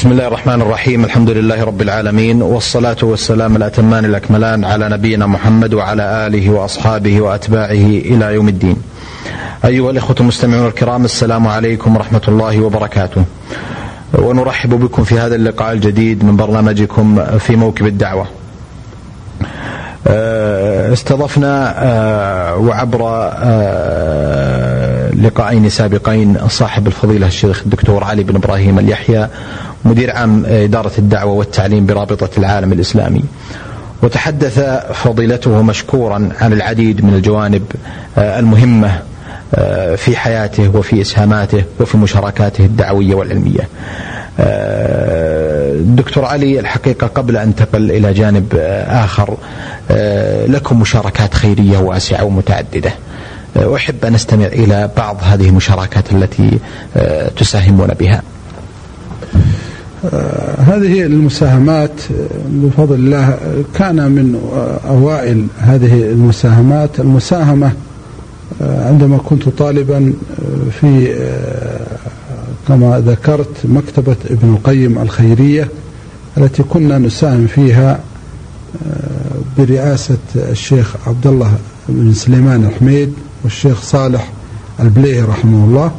بسم الله الرحمن الرحيم الحمد لله رب العالمين والصلاة والسلام الأتمان الأكملان على نبينا محمد وعلى آله وأصحابه وأتباعه إلى يوم الدين أيها الإخوة المستمعون الكرام السلام عليكم ورحمة الله وبركاته ونرحب بكم في هذا اللقاء الجديد من برنامجكم في موكب الدعوة استضفنا وعبر لقاءين سابقين صاحب الفضيلة الشيخ الدكتور علي بن إبراهيم اليحيى مدير عام إدارة الدعوة والتعليم برابطة العالم الإسلامي. وتحدث فضيلته مشكورا عن العديد من الجوانب المهمة في حياته وفي إسهاماته وفي مشاركاته الدعوية والعلمية. دكتور علي الحقيقة قبل أن انتقل إلى جانب آخر لكم مشاركات خيرية واسعة ومتعددة. أحب أن أستمع إلى بعض هذه المشاركات التي تساهمون بها. هذه المساهمات بفضل الله كان من أوائل هذه المساهمات. المساهمة عندما كنت طالبا في كما ذكرت مكتبة ابن القيم الخيرية التي كنا نساهم فيها برئاسة الشيخ عبد الله بن سليمان الحميد والشيخ صالح البليهي رحمه الله.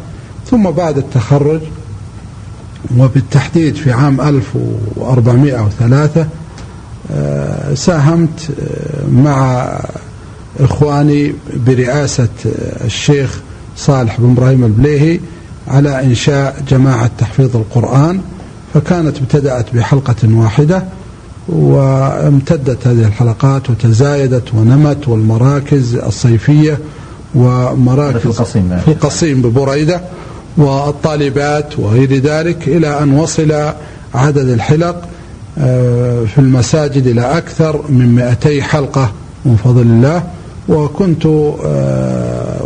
ثم بعد التخرج وبالتحديد في عام 1403 ساهمت مع إخواني برئاسة الشيخ صالح بن إبراهيم البليهي على إنشاء جماعة تحفيظ القرآن فكانت ابتدأت بحلقة واحدة وامتدت هذه الحلقات وتزايدت ونمت والمراكز الصيفية ومراكز في القصيم في القصيم ببريدة. والطالبات وغير ذلك إلى أن وصل عدد الحلق في المساجد إلى أكثر من 200 حلقة من فضل الله. وكنت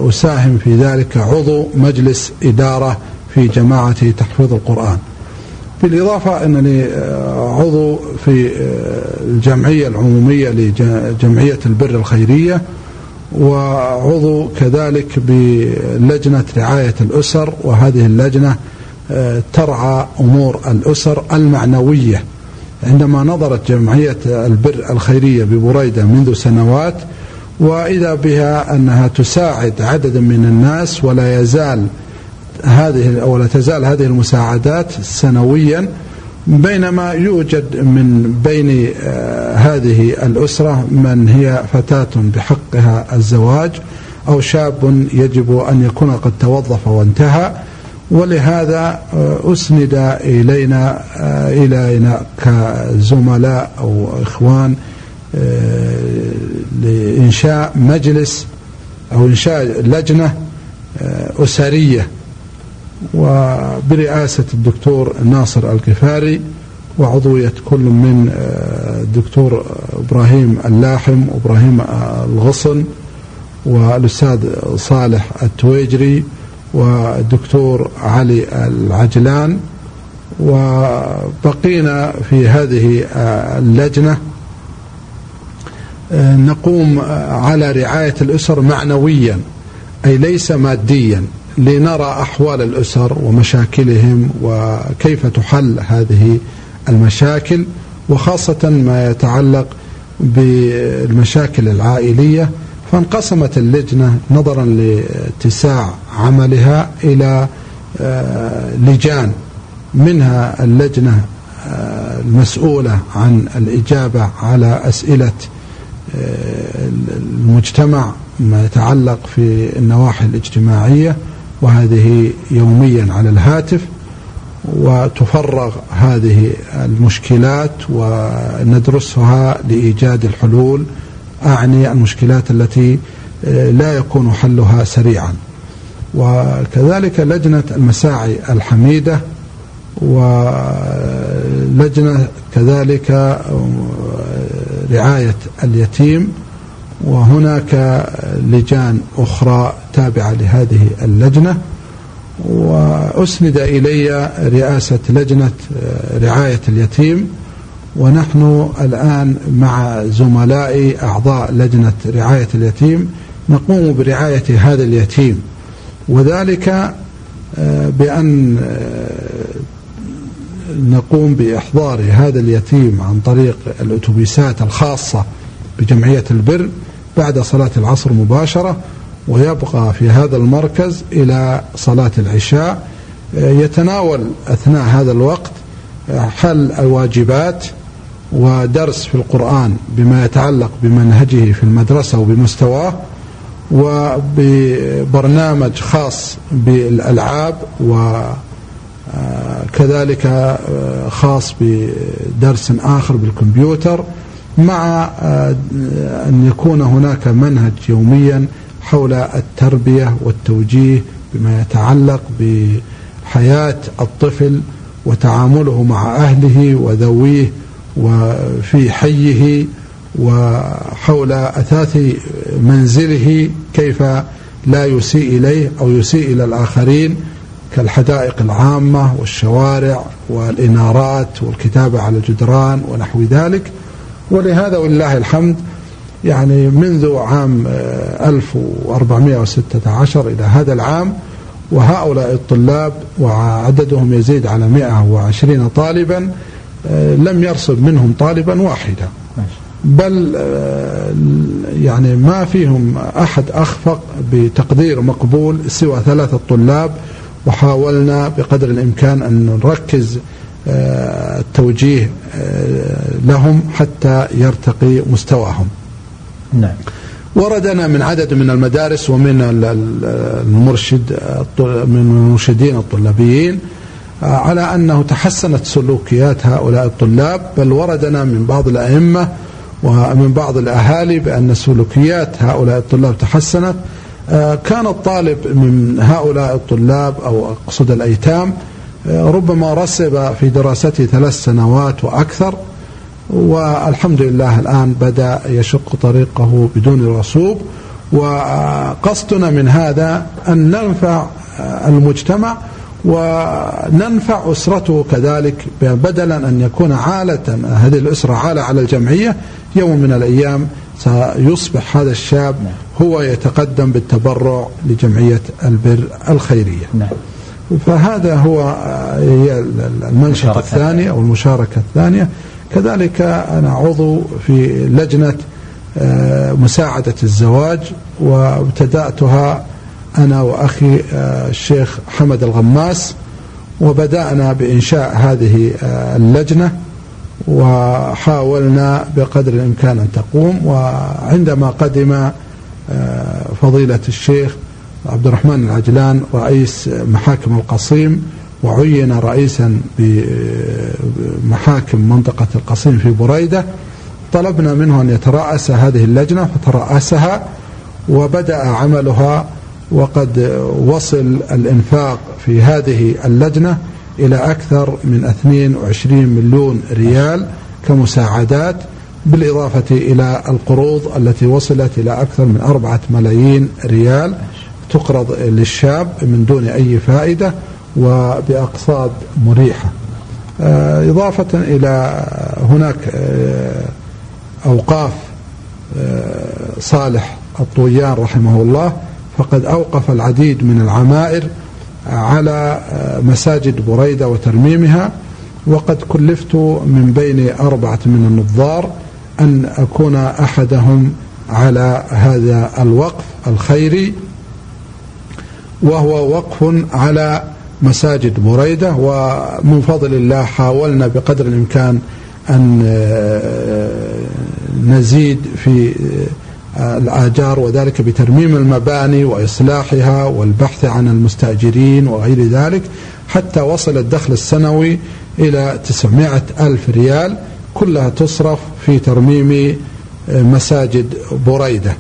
أساهم في ذلك عضو مجلس إدارة في جماعة تحفيظ القرآن. بالإضافة أنني عضو في الجمعية العمومية لجمعية البر الخيرية. وعضو كذلك بلجنة رعاية الأسر وهذه اللجنة ترعى أمور الأسر المعنوية. عندما نظرت جمعية البر الخيرية ببريدة منذ سنوات وإذا بها أنها تساعد عددا من الناس ولا يزال هذه أو لا تزال هذه المساعدات سنويا بينما يوجد من بين هذه الأسرة من هي فتاة بحقها الزواج أو شاب يجب أن يكون قد توظف وانتهى ولهذا أسند إلينا إلينا كزملاء أو إخوان لإنشاء مجلس أو إنشاء لجنة أسرية. وبرئاسة الدكتور ناصر القفاري وعضوية كل من الدكتور إبراهيم اللاحم وإبراهيم الغصن والأستاذ صالح التويجري والدكتور علي العجلان. وبقينا في هذه اللجنة. نقوم على رعاية الأسر معنويا أي ليس ماديا. لنرى أحوال الأسر ومشاكلهم وكيف تحل هذه المشاكل وخاصة ما يتعلق بالمشاكل العائلية. فانقسمت اللجنة نظرا لاتساع عملها إلى لجان. منها اللجنة المسؤولة عن الإجابة على أسئلة المجتمع ما يتعلق في النواحي الاجتماعية. وهذه يوميا على الهاتف وتفرغ هذه المشكلات وندرسها لإيجاد الحلول أعني المشكلات التي لا يكون حلها سريعا. وكذلك لجنة المساعي الحميدة ولجنة كذلك رعاية اليتيم وهناك لجان أخرى تابعة لهذه اللجنة وأسند إلي رئاسة لجنة رعاية اليتيم ونحن الآن مع زملائي أعضاء لجنة رعاية اليتيم نقوم برعاية هذا اليتيم. وذلك بأن نقوم بإحضار هذا اليتيم عن طريق الأتوبيسات الخاصة بجمعية البر بعد صلاة العصر مباشرة ويبقى في هذا المركز إلى صلاة العشاء. يتناول أثناء هذا الوقت حل الواجبات ودرس في القرآن بما يتعلق بمنهجه في المدرسة وبمستواه وببرنامج خاص بالألعاب وكذلك خاص بدرس آخر بالكمبيوتر. مع أن يكون هناك منهج يوميا حول التربية والتوجيه بما يتعلق بحياة الطفل وتعامله مع أهله وذويه وفي حيه وحول أثاث منزله كيف لا يسيء إليه أو يسيء إلى الآخرين كالحدائق العامة والشوارع والإنارات والكتابة على الجدران ونحو ذلك. ولهذا ولله الحمد يعني منذ عام 1416 إلى هذا العام وهؤلاء الطلاب وعددهم يزيد على 120 طالبا لم يرصد منهم طالبا واحدا. بل يعني ما فيهم أحد أخفق بتقدير مقبول سوى ثلاثة طلاب وحاولنا بقدر الإمكان أن نركز التوجيه لهم حتى يرتقي مستواهم. نعم. وردنا من عدد من المدارس ومن المرشد من المرشدين الطلابيين على أنه تحسنت سلوكيات هؤلاء الطلاب بل وردنا من بعض الأئمة ومن بعض الأهالي بأن سلوكيات هؤلاء الطلاب تحسنت. كان الطالب من هؤلاء الطلاب أو أقصد الأيتام ربما رسب في دراسته ثلاث سنوات وأكثر والحمد لله الآن بدأ يشق طريقه بدون رسوب. وقصدنا من هذا أن ننفع المجتمع وننفع أسرته كذلك بدلا أن يكون عالة هذه الأسرة عالة على الجمعية. يوم من الأيام سيصبح هذا الشاب هو يتقدم بالتبرع لجمعية البر الخيرية. نعم. فهذا هو هي المنشط الثاني أو المشاركة الثانية. كذلك أنا عضو في لجنة مساعدة الزواج وابتدأتها أنا وأخي الشيخ حمد الغماس وبدأنا بإنشاء هذه اللجنة وحاولنا بقدر الإمكان أن تقوم. وعندما قدم فضيلة الشيخ عبد الرحمن العجلان رئيس محاكم القصيم وعين رئيسا بمحاكم منطقة القصيم في بريدة. طلبنا منه أن يترأس هذه اللجنة فترأسها وبدأ عملها وقد وصل الإنفاق في هذه اللجنة إلى أكثر من 22 مليون ريال كمساعدات بالإضافة إلى القروض التي وصلت إلى أكثر من أربعة ملايين ريال. تقرض للشاب من دون أي فائدة وبأقساط مريحة. إضافة إلى هناك أوقاف صالح الطويان رحمه الله فقد أوقف العديد من العمائر على مساجد بريدة وترميمها وقد كلفت من بين أربعة من النظار أن أكون أحدهم على هذا الوقف الخيري وهو وقف على مساجد بريدة ومن فضل الله حاولنا بقدر الإمكان أن نزيد في الآجار وذلك بترميم المباني وإصلاحها والبحث عن المستأجرين وغير ذلك حتى وصل الدخل السنوي إلى 900 ألف ريال كلها تصرف في ترميم مساجد بريدة.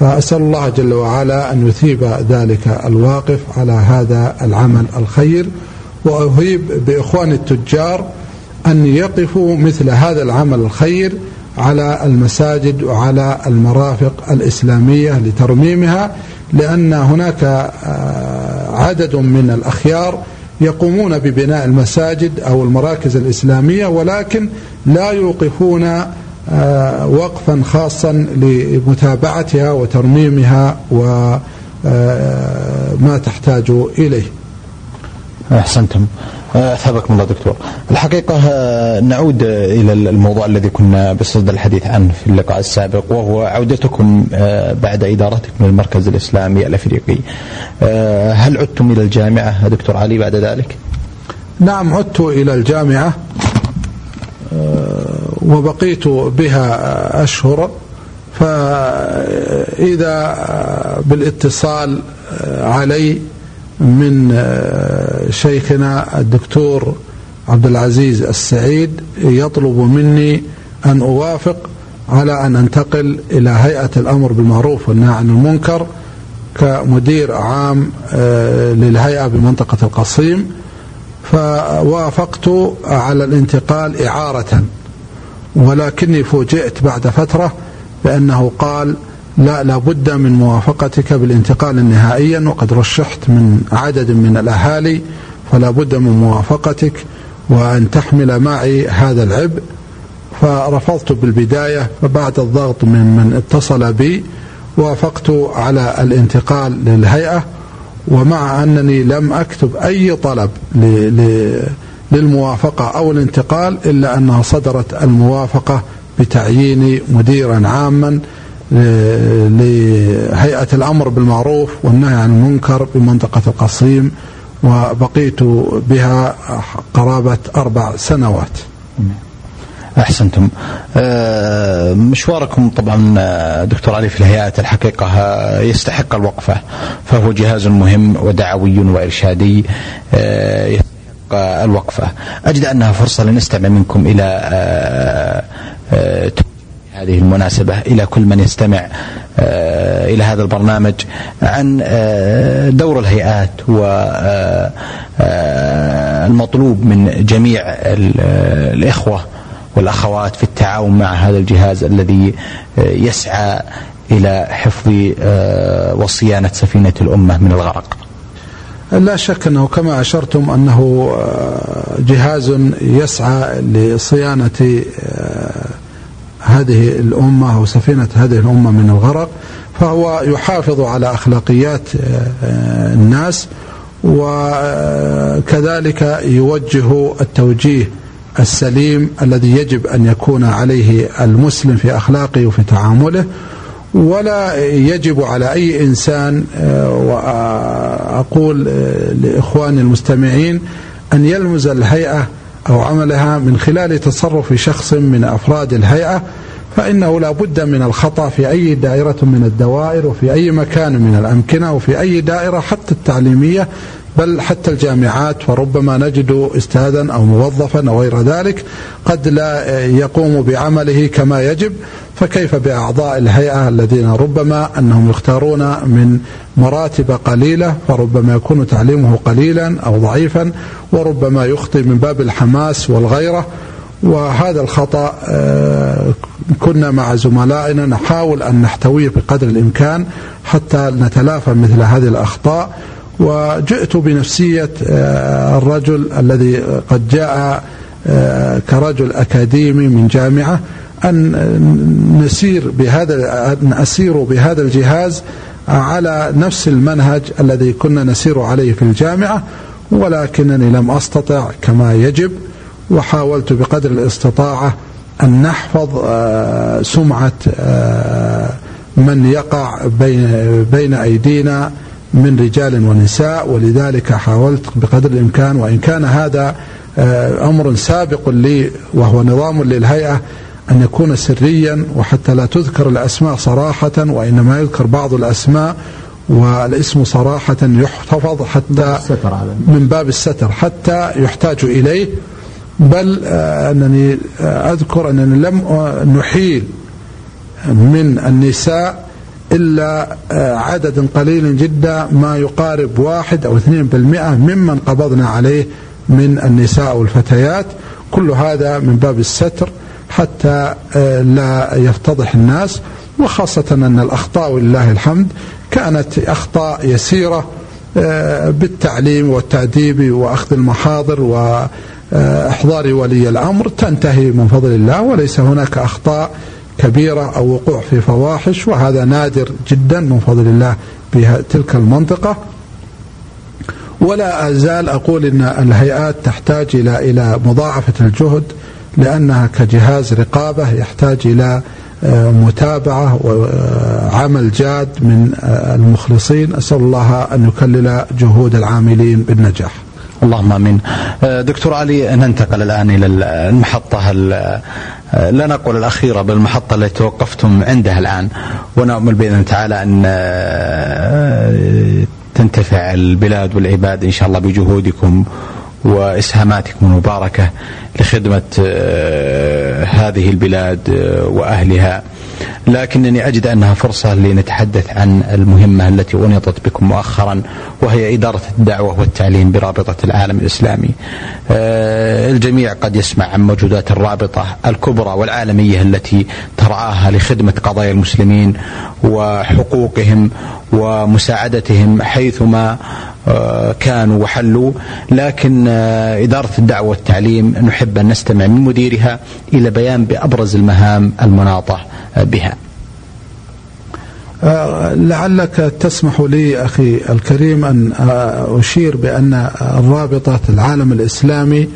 فأسأل الله جل وعلا أن يثيب ذلك الواقف على هذا العمل الخير وأهيب بإخوان التجار أن يقفوا مثل هذا العمل الخير على المساجد وعلى المرافق الإسلامية لترميمها لأن هناك عدد من الأخيار يقومون ببناء المساجد أو المراكز الإسلامية ولكن لا يوقفون وقفا خاصا لمتابعتها وترميمها وما تحتاج إليه. أحسنتم. أثابكم الله دكتور. الحقيقة نعود إلى الموضوع الذي كنا بصدد الحديث عنه في اللقاء السابق وهو عودتكم بعد إدارتكم للمركز الإسلامي الأفريقي. هل عدتم إلى الجامعة دكتور علي بعد ذلك؟ نعم عدت إلى الجامعة وبقيت بها أشهر. فإذا بالاتصال علي من شيخنا الدكتور عبد العزيز السعيد يطلب مني أن أوافق على أن أنتقل إلى هيئة الأمر بالمعروف والنهي عن المنكر كمدير عام للهيئة بمنطقة القصيم. فوافقت على الانتقال إعارة ولكني فوجئت بعد فترة بأنه قال لا لابد من موافقتك بالانتقال نهائيا وقد رشحت من عدد من الأهالي فلا بد من موافقتك وأن تحمل معي هذا العبء. فرفضت بالبداية فبعد الضغط من من اتصل بي وافقت على الانتقال للهيئة ومع أنني لم أكتب أي طلب للموافقة أو الانتقال إلا أنها صدرت الموافقة بتعييني مديرا عاما لهيئة الأمر بالمعروف والنهي عن المنكر بمنطقة القصيم وبقيت بها قرابة أربع سنوات. أحسنتم. مشواركم طبعا دكتور علي في الهيئات الحقيقة يستحق الوقفة. فهو جهاز مهم ودعوي وإرشادي يستحق الوقفة. أجد أنها فرصة لنستمع منكم إلى هذه المناسبة إلى كل من يستمع إلى هذا البرنامج عن دور الهيئات والمطلوب من جميع الإخوة. والأخوات في التعاون مع هذا الجهاز الذي يسعى إلى حفظ وصيانة سفينة الأمة من الغرق. لا شك أنه كما أشرتم أنه جهاز يسعى لصيانة هذه الأمة أو سفينة هذه الأمة من الغرق فهو يحافظ على أخلاقيات الناس وكذلك يوجه التوجيه السليم الذي يجب أن يكون عليه المسلم في أخلاقه وفي تعامله ولا يجب على أي إنسان وأقول لإخواني المستمعين أن يلمز الهيئة أو عملها من خلال تصرف شخص من أفراد الهيئة فإنه لا بد من الخطأ في أي دائرة من الدوائر وفي أي مكان من الأمكنة وفي أي دائرة حتى التعليمية بل حتى الجامعات وربما نجد استاذا أو موظفا أو غير ذلك قد لا يقوم بعمله كما يجب فكيف بأعضاء الهيئة الذين ربما أنهم يختارون من مراتب قليلة فربما يكون تعليمه قليلا أو ضعيفا وربما يخطئ من باب الحماس والغيرة؟ وهذا الخطأ كنا مع زملائنا نحاول أن نحتويه بقدر الإمكان حتى نتلافى مثل هذه الأخطاء. وجئت بنفسية الرجل الذي قد جاء كرجل أكاديمي من جامعة أن نسير بهذا أن أسير بهذا الجهاز على نفس المنهج الذي كنا نسير عليه في الجامعة ولكنني لم أستطع كما يجب وحاولت بقدر الاستطاعة أن نحفظ سمعة من يقع بين أيدينا من رجال ونساء ولذلك حاولت بقدر الإمكان وإن كان هذا أمر سابق لي وهو نظام للهيئة أن يكون سريا وحتى لا تذكر الأسماء صراحة وإنما يذكر بعض الأسماء والاسم صراحة يحتفظ حتى من باب الستر حتى يحتاج إليه. بل أنني أذكر أنني لم نحيل من النساء إلا عدد قليل جدا ما يقارب واحد أو اثنين بالمئة ممن قبضنا عليه من النساء والفتيات. كل هذا من باب الستر حتى لا يفتضح الناس وخاصة أن الأخطاء ولله الحمد كانت أخطاء يسيرة بالتعليم والتأديب وأخذ المحاضر وإحضار ولي الأمر تنتهي من فضل الله وليس هناك أخطاء كبيرة أو وقوع في فواحش وهذا نادر جدا من فضل الله في تلك المنطقة. ولا أزال أقول أن الهيئات تحتاج إلى إلى مضاعفة الجهد لأنها كجهاز رقابة يحتاج إلى آه، متابعة وعمل جاد من آه، المخلصين. أسأل الله أن يكلل جهود العاملين بالنجاح. اللهم آمين. آه، دكتور علي ننتقل الآن إلى المحطة لا نقول الأخيرة بل المحطة التي توقفتم عندها الآن. ونامل بإذن الله تعالى أن تنتفع البلاد والعباد إن شاء الله بجهودكم وإسهاماتكم المباركة لخدمة آه، هذه البلاد آه، وأهلها. لكنني أجد أنها فرصة لنتحدث عن المهمة التي أنيطت بكم مؤخرا وهي إدارة الدعوة والتعليم برابطة العالم الإسلامي. آه، الجميع قد يسمع عن موجودات الرابطة الكبرى والعالمية التي ترعاها لخدمة قضايا المسلمين وحقوقهم ومساعدتهم حيثما آه، كانوا وحلوا لكن آه، إدارة الدعوة والتعليم نحب أن نستمع من مديرها إلى بيان بأبرز المهام المناطة بها لعلك تسمح لي أخي الكريم أن أشير بأن الرابطة العالم الإسلامي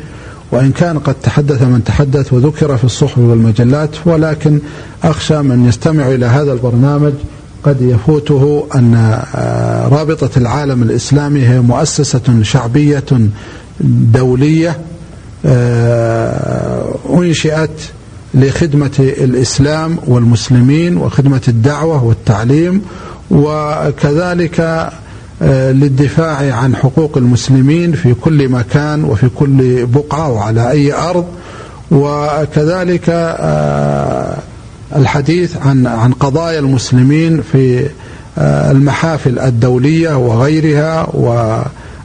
وإن كان قد تحدث من تحدث وذكر في الصحف والمجلات ولكن أخشى من يستمع إلى هذا البرنامج قد يفوته أن رابطة العالم الإسلامي هي مؤسسة شعبية دولية آه، أنشئت لخدمة الإسلام والمسلمين وخدمة الدعوة والتعليم وكذلك آه، للدفاع عن حقوق المسلمين في كل مكان وفي كل بقعة وعلى أي أرض. وكذلك الحديث عن عن قضايا المسلمين في آه، المحافل الدولية وغيرها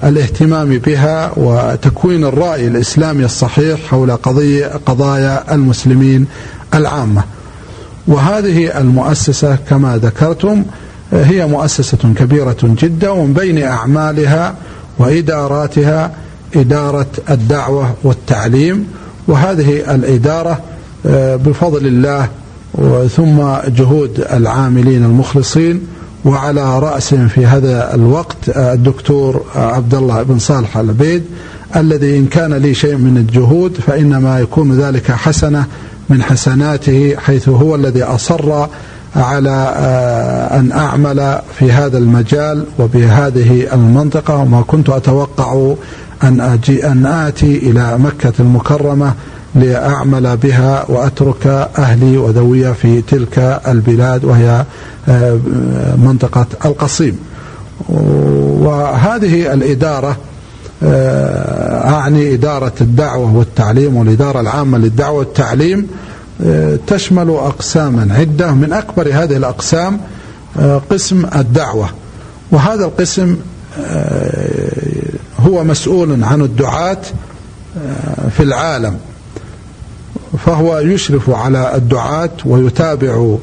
والاهتمام بها وتكوين الرأي الإسلامي الصحيح حول قضيه قضايا المسلمين العامة. وهذه المؤسسة كما ذكرتم هي مؤسسة كبيرة جدا ومن بين أعمالها وإداراتها إدارة الدعوة والتعليم وهذه الإدارة آه، بفضل الله ثم جهود العاملين المخلصين وعلى رأسهم في هذا الوقت الدكتور عبد الله بن صالح العبيد الذي إن كان لي شيء من الجهود فإنما يكون ذلك حسنة من حسناته حيث هو الذي أصر على آه، أن أعمل في هذا المجال وبهذه المنطقة وما كنت أتوقع أن أجي أن آتي إلى مكة المكرمة لأعمل بها وأترك أهلي وذوي في تلك البلاد وهي آه، منطقة القصيم. وهذه الإدارة آه، أعني إدارة الدعوة والتعليم والإدارة العامة للدعوة والتعليم آه، تشمل أقساما عدة. من أكبر هذه الأقسام قسم الدعوة. وهذا القسم هو مسؤول عن الدعاة في العالم. فهو يشرف على الدعاة ويتابع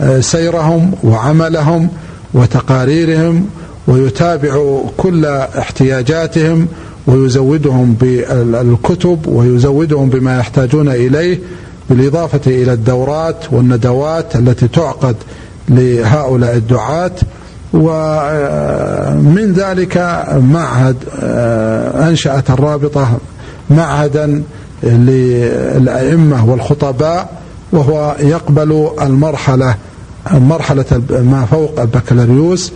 آه، سيرهم وعملهم وتقاريرهم ويتابع كل احتياجاتهم ويزودهم بالكتب ويزودهم بما يحتاجون إليه بالإضافة إلى الدورات والندوات التي تعقد لهؤلاء الدعاة. ومن ذلك معهد آه، أنشأت الرابطة معهدا للأئمة والخطباء وهو يقبل المرحلة مرحلة ما فوق البكالوريوس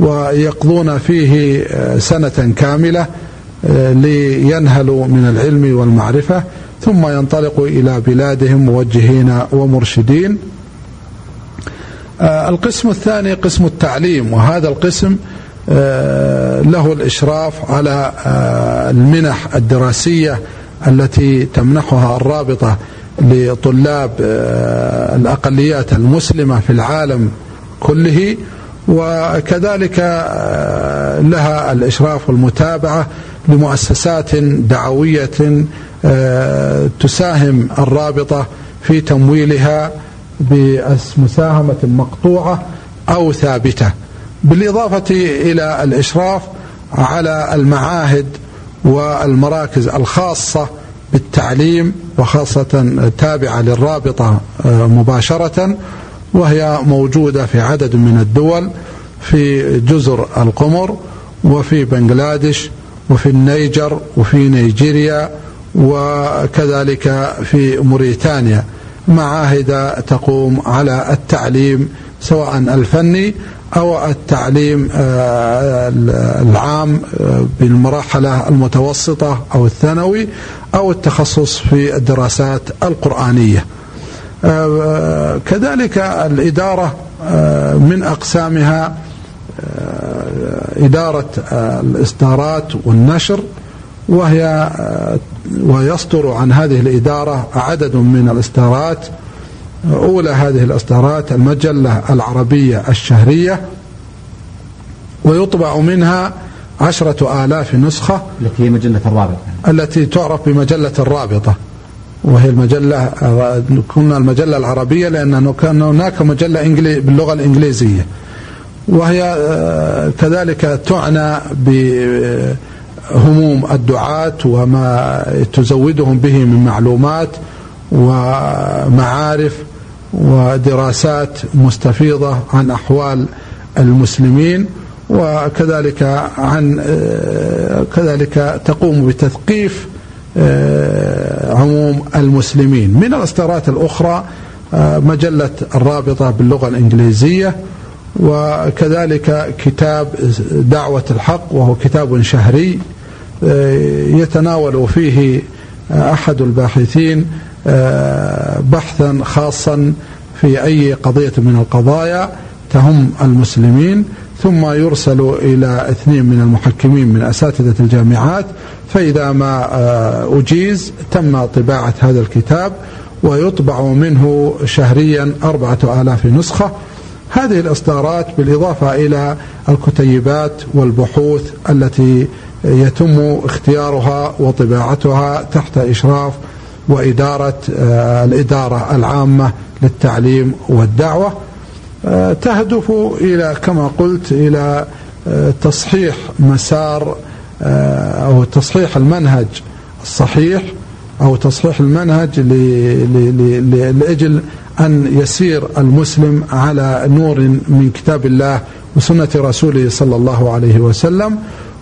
ويقضون فيه سنة كاملة لينهلوا من العلم والمعرفة ثم ينطلقوا إلى بلادهم موجهين ومرشدين. القسم الثاني قسم التعليم وهذا القسم له الإشراف على المنح الدراسية التي تمنحها الرابطة لطلاب آه، الأقليات المسلمة في العالم كله وكذلك آه، لها الإشراف والمتابعة لمؤسسات دعوية آه، تساهم الرابطة في تمويلها بمساهمة مقطوعة أو ثابتة بالإضافة إلى الإشراف على المعاهد والمراكز الخاصة بالتعليم وخاصة تابعة للرابطة آه، مباشرة وهي موجودة في عدد من الدول في جزر القمر وفي بنغلاديش وفي النيجر وفي نيجيريا وكذلك في موريتانيا. معاهد تقوم على التعليم سواء الفني أو التعليم آه، العام آه، بالمراحله المتوسطة أو الثانوي أو التخصص في الدراسات القرآنية. آه، كذلك الإدارة من أقسامها إدارة الإصدارات والنشر وهي ويصدر عن هذه الإدارة عدد من الإصدارات أولى هذه الإصدارات المجلة العربية الشهرية ويطبع منها عشرة آلاف نسخة التي هي مجلة الرابطة. التي تعرف بمجلة الرابطة وهي المجلة كنا المجلة العربية لأن كان هناك مجلة باللغة الإنجليزية وهي آه، كذلك تعنى بهموم الدعاة وما تزودهم به من معلومات ومعارف ودراسات مستفيضة عن أحوال المسلمين وكذلك عن كذلك تقوم بتثقيف آه، عموم المسلمين. من الإصدارات الأخرى آه، مجلة الرابطة باللغة الإنجليزية وكذلك كتاب دعوة الحق وهو كتاب شهري آه، يتناول فيه أحد الباحثين بحثا خاصا في أي قضية من القضايا تهم المسلمين ثم يرسل إلى اثنين من المحكمين من أساتذة الجامعات فإذا ما آه، أجيز تم طباعة هذا الكتاب ويطبع منه شهريا أربعة آلاف نسخة. هذه الإصدارات بالإضافة إلى الكتيبات والبحوث التي يتم اختيارها وطباعتها تحت إشراف وإدارة آه، الإدارة العامة للتعليم والدعوة. آه، تهدف إلى كما قلت إلى آه، تصحيح مسار أو تصحيح المنهج الصحيح أو تصحيح المنهج لأجل أن يسير المسلم على نور من كتاب الله وسنة رسوله صلى الله عليه وسلم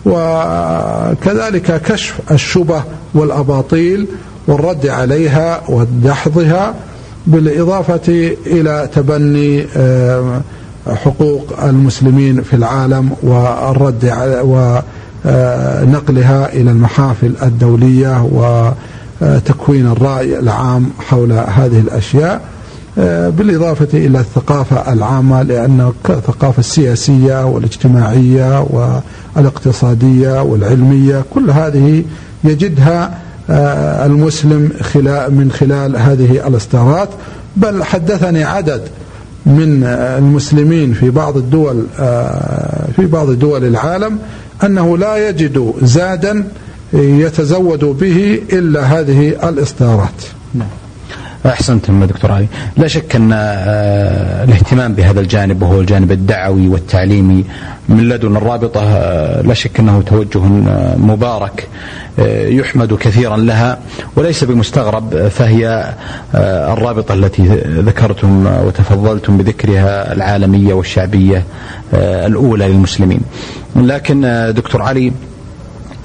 وكذلك كشف الشبه والأباطيل والرد عليها ودحضها بالإضافة إلى تبني آه، حقوق المسلمين في العالم والرد ونقلها إلى المحافل الدولية وتكوين الرأي العام حول هذه الأشياء. آه، بالإضافة إلى الثقافة العامة لأن الثقافة السياسية والاجتماعية والاقتصادية والعلمية كل هذه يجدها آه، المسلم خلال من خلال هذه الاصدارات بل حدثني عدد من المسلمين في بعض الدول آه، في بعض دول العالم أنه لا يجد زادا يتزود به إلا هذه الاصدارات. نعم. أحسنتم دكتور علي. لا شك أن آه، الاهتمام بهذا الجانب وهو الجانب الدعوي والتعليمي من لدن الرابطة آه، لا شك أنه توجه آه، مبارك يحمد كثيرا لها وليس بمستغرب فهي الرابطة التي ذكرتم وتفضلتم بذكرها العالمية والشعبية الأولى للمسلمين. لكن دكتور علي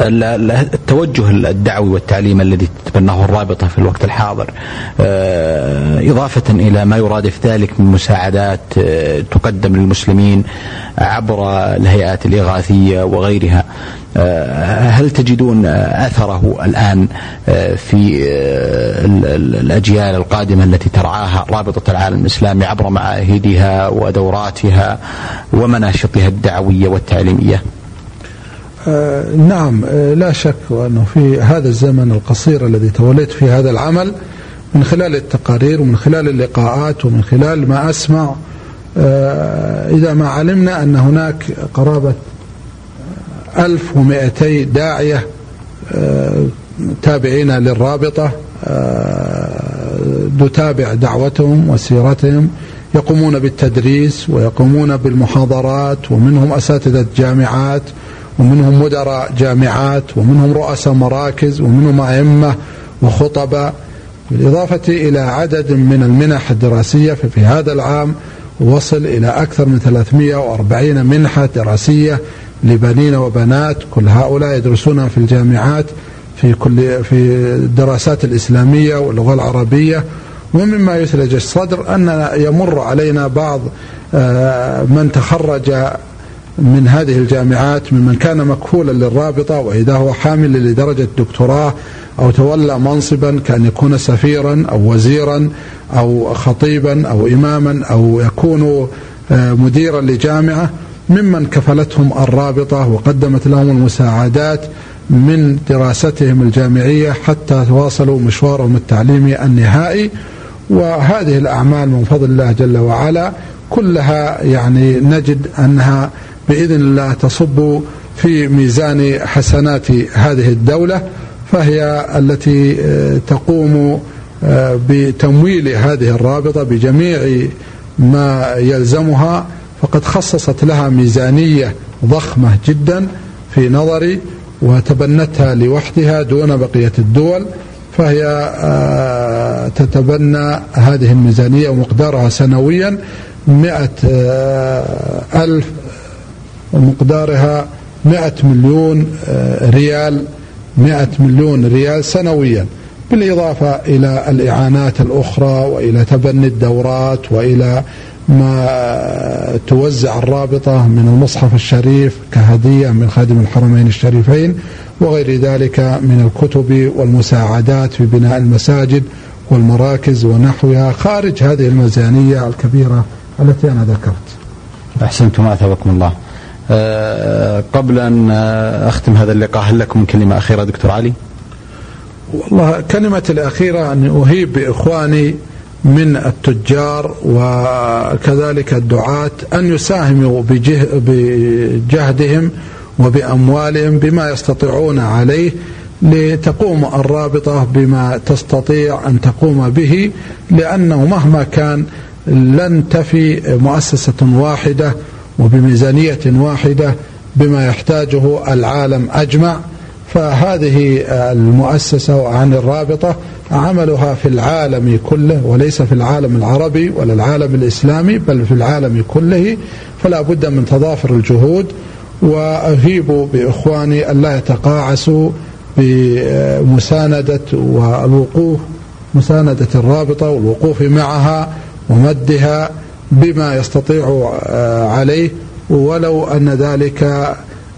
التوجه الدعوي والتعليم الذي تتبناه الرابطة في الوقت الحاضر آه، إضافة إلى ما يرادف ذلك من مساعدات آه، تقدم للمسلمين عبر الهيئات الإغاثية وغيرها آه، هل تجدون أثره الآن في الأجيال القادمة التي ترعاها رابطة العالم الإسلامي عبر معاهدها ودوراتها ومناشطها الدعوية والتعليمية؟ آه، نعم آه، لا شك وأنه في هذا الزمن القصير الذي توليت في هذا العمل من خلال التقارير ومن خلال اللقاءات ومن خلال ما أسمع آه، إذا ما علمنا أن هناك قرابة 1200 داعية تابعين للرابطة نتابع دعوتهم وسيرتهم يقومون بالتدريس ويقومون بالمحاضرات ومنهم أساتذة جامعات ومنهم مدراء جامعات ومنهم رؤساء مراكز ومنهم أئمة وخطباء بالإضافة إلى عدد من المنح الدراسية ففي هذا العام وصل إلى أكثر من 340 منحة دراسية لبنين وبنات. كل هؤلاء يدرسون في الجامعات في كل في الدراسات الإسلامية واللغة العربية. ومما يثلج الصدر أن يمر علينا بعض آه، من تخرج من هذه الجامعات ممن كان مكفولا للرابطة وإذا هو حامل لدرجة دكتوراه أو تولى منصبا كأن يكون سفيرا أو وزيرا أو خطيبا أو إماما أو يكون آه، مديرا لجامعة ممن كفلتهم الرابطة وقدمت لهم المساعدات من دراستهم الجامعية حتى تواصلوا مشوارهم التعليمي النهائي. وهذه الأعمال من فضل الله جل وعلا كلها يعني نجد أنها بإذن الله تصب في ميزان حسنات هذه الدولة فهي التي آه، تقوم آه، بتمويل هذه الرابطة بجميع ما يلزمها. فقد خصصت لها ميزانية ضخمة جدا في نظري وتبنتها لوحدها دون بقية الدول. فهي آه، تتبنى هذه الميزانية ومقدارها سنويا مئة ألف ومقدارها مئة مليون ريال مئة مليون ريال سنويا. بالإضافة إلى الإعانات الأخرى وإلى تبني الدورات وإلى ما توزع الرابطة من المصحف الشريف كهدية من خادم الحرمين الشريفين وغير ذلك من الكتب والمساعدات في بناء المساجد والمراكز ونحوها خارج هذه الميزانية الكبيرة التي أنا ذكرت. أحسنتم أثابكم الله. قبل أن أختم هذا اللقاء هل لكم كلمة أخيرة دكتور علي؟ والله كلمة الأخيرة أن أهيب بإخواني من التجار وكذلك الدعاة أن يساهموا بجهدهم وبأموالهم بما يستطيعون عليه لتقوم الرابطة بما تستطيع أن تقوم به لأنه مهما كان لن تفي مؤسسة واحدة وبميزانية واحدة بما يحتاجه العالم أجمع فهذه المؤسسة عن الرابطة عملها في العالم كله وليس في العالم العربي ولا العالم الإسلامي بل في العالم كله فلا بد من تضافر الجهود. وأهيب بإخواني ألا يتقاعسوا بمساندة والوقوف مساندة الرابطة والوقوف معها ومدها بما يستطيع عليه ولو أن ذلك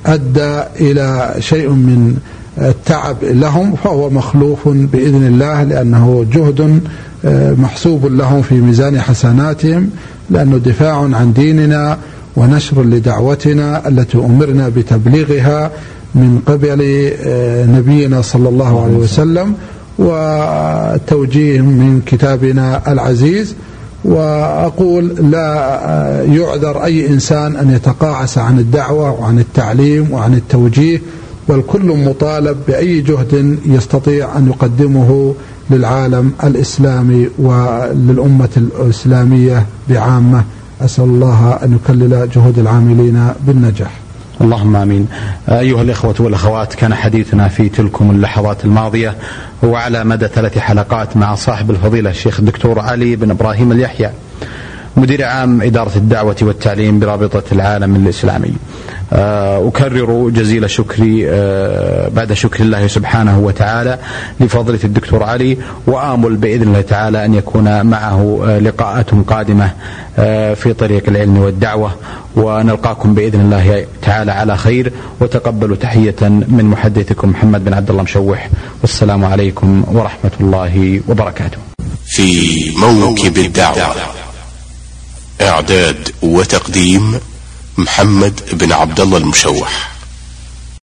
أدى إلى شيء من التعب لهم فهو مخلوف بإذن الله لأنه جهد آه، محسوب لهم في ميزان حسناتهم لأنه دفاع عن ديننا ونشر لدعوتنا التي أمرنا بتبليغها من قبل آه، نبينا صلى الله عليه وسلم وتوجيه من كتابنا العزيز. وأقول لا يعذر أي إنسان أن يتقاعس عن الدعوة وعن التعليم وعن التوجيه والكل مطالب بأي جهد يستطيع أن يقدمه للعالم الإسلامي وللأمة الإسلامية بعامة أسأل الله أن يكلل جهود العاملين بالنجاح. اللهم آمين. أيها الإخوة والأخوات كان حديثنا في تلكم اللحظات الماضية هو على مدى ثلاث حلقات مع صاحب الفضيلة الشيخ الدكتور علي بن إبراهيم اليحيى مدير عام إدارة الدعوة والتعليم برابطة العالم الإسلامي. آه، أكرر جزيل شكري آه، بعد شكر الله سبحانه وتعالى لفضيلة الدكتور علي وآمل بإذن الله تعالى أن يكون معه آه، لقاءات قادمة في طريق العلم والدعوة ونلقاكم بإذن الله تعالى على خير. وتقبلوا تحية من محدثكم محمد بن عبد الله مشوح. والسلام عليكم ورحمة الله وبركاته. في موكب الدعوة إعداد وتقديم محمد بن عبد الله المشوح.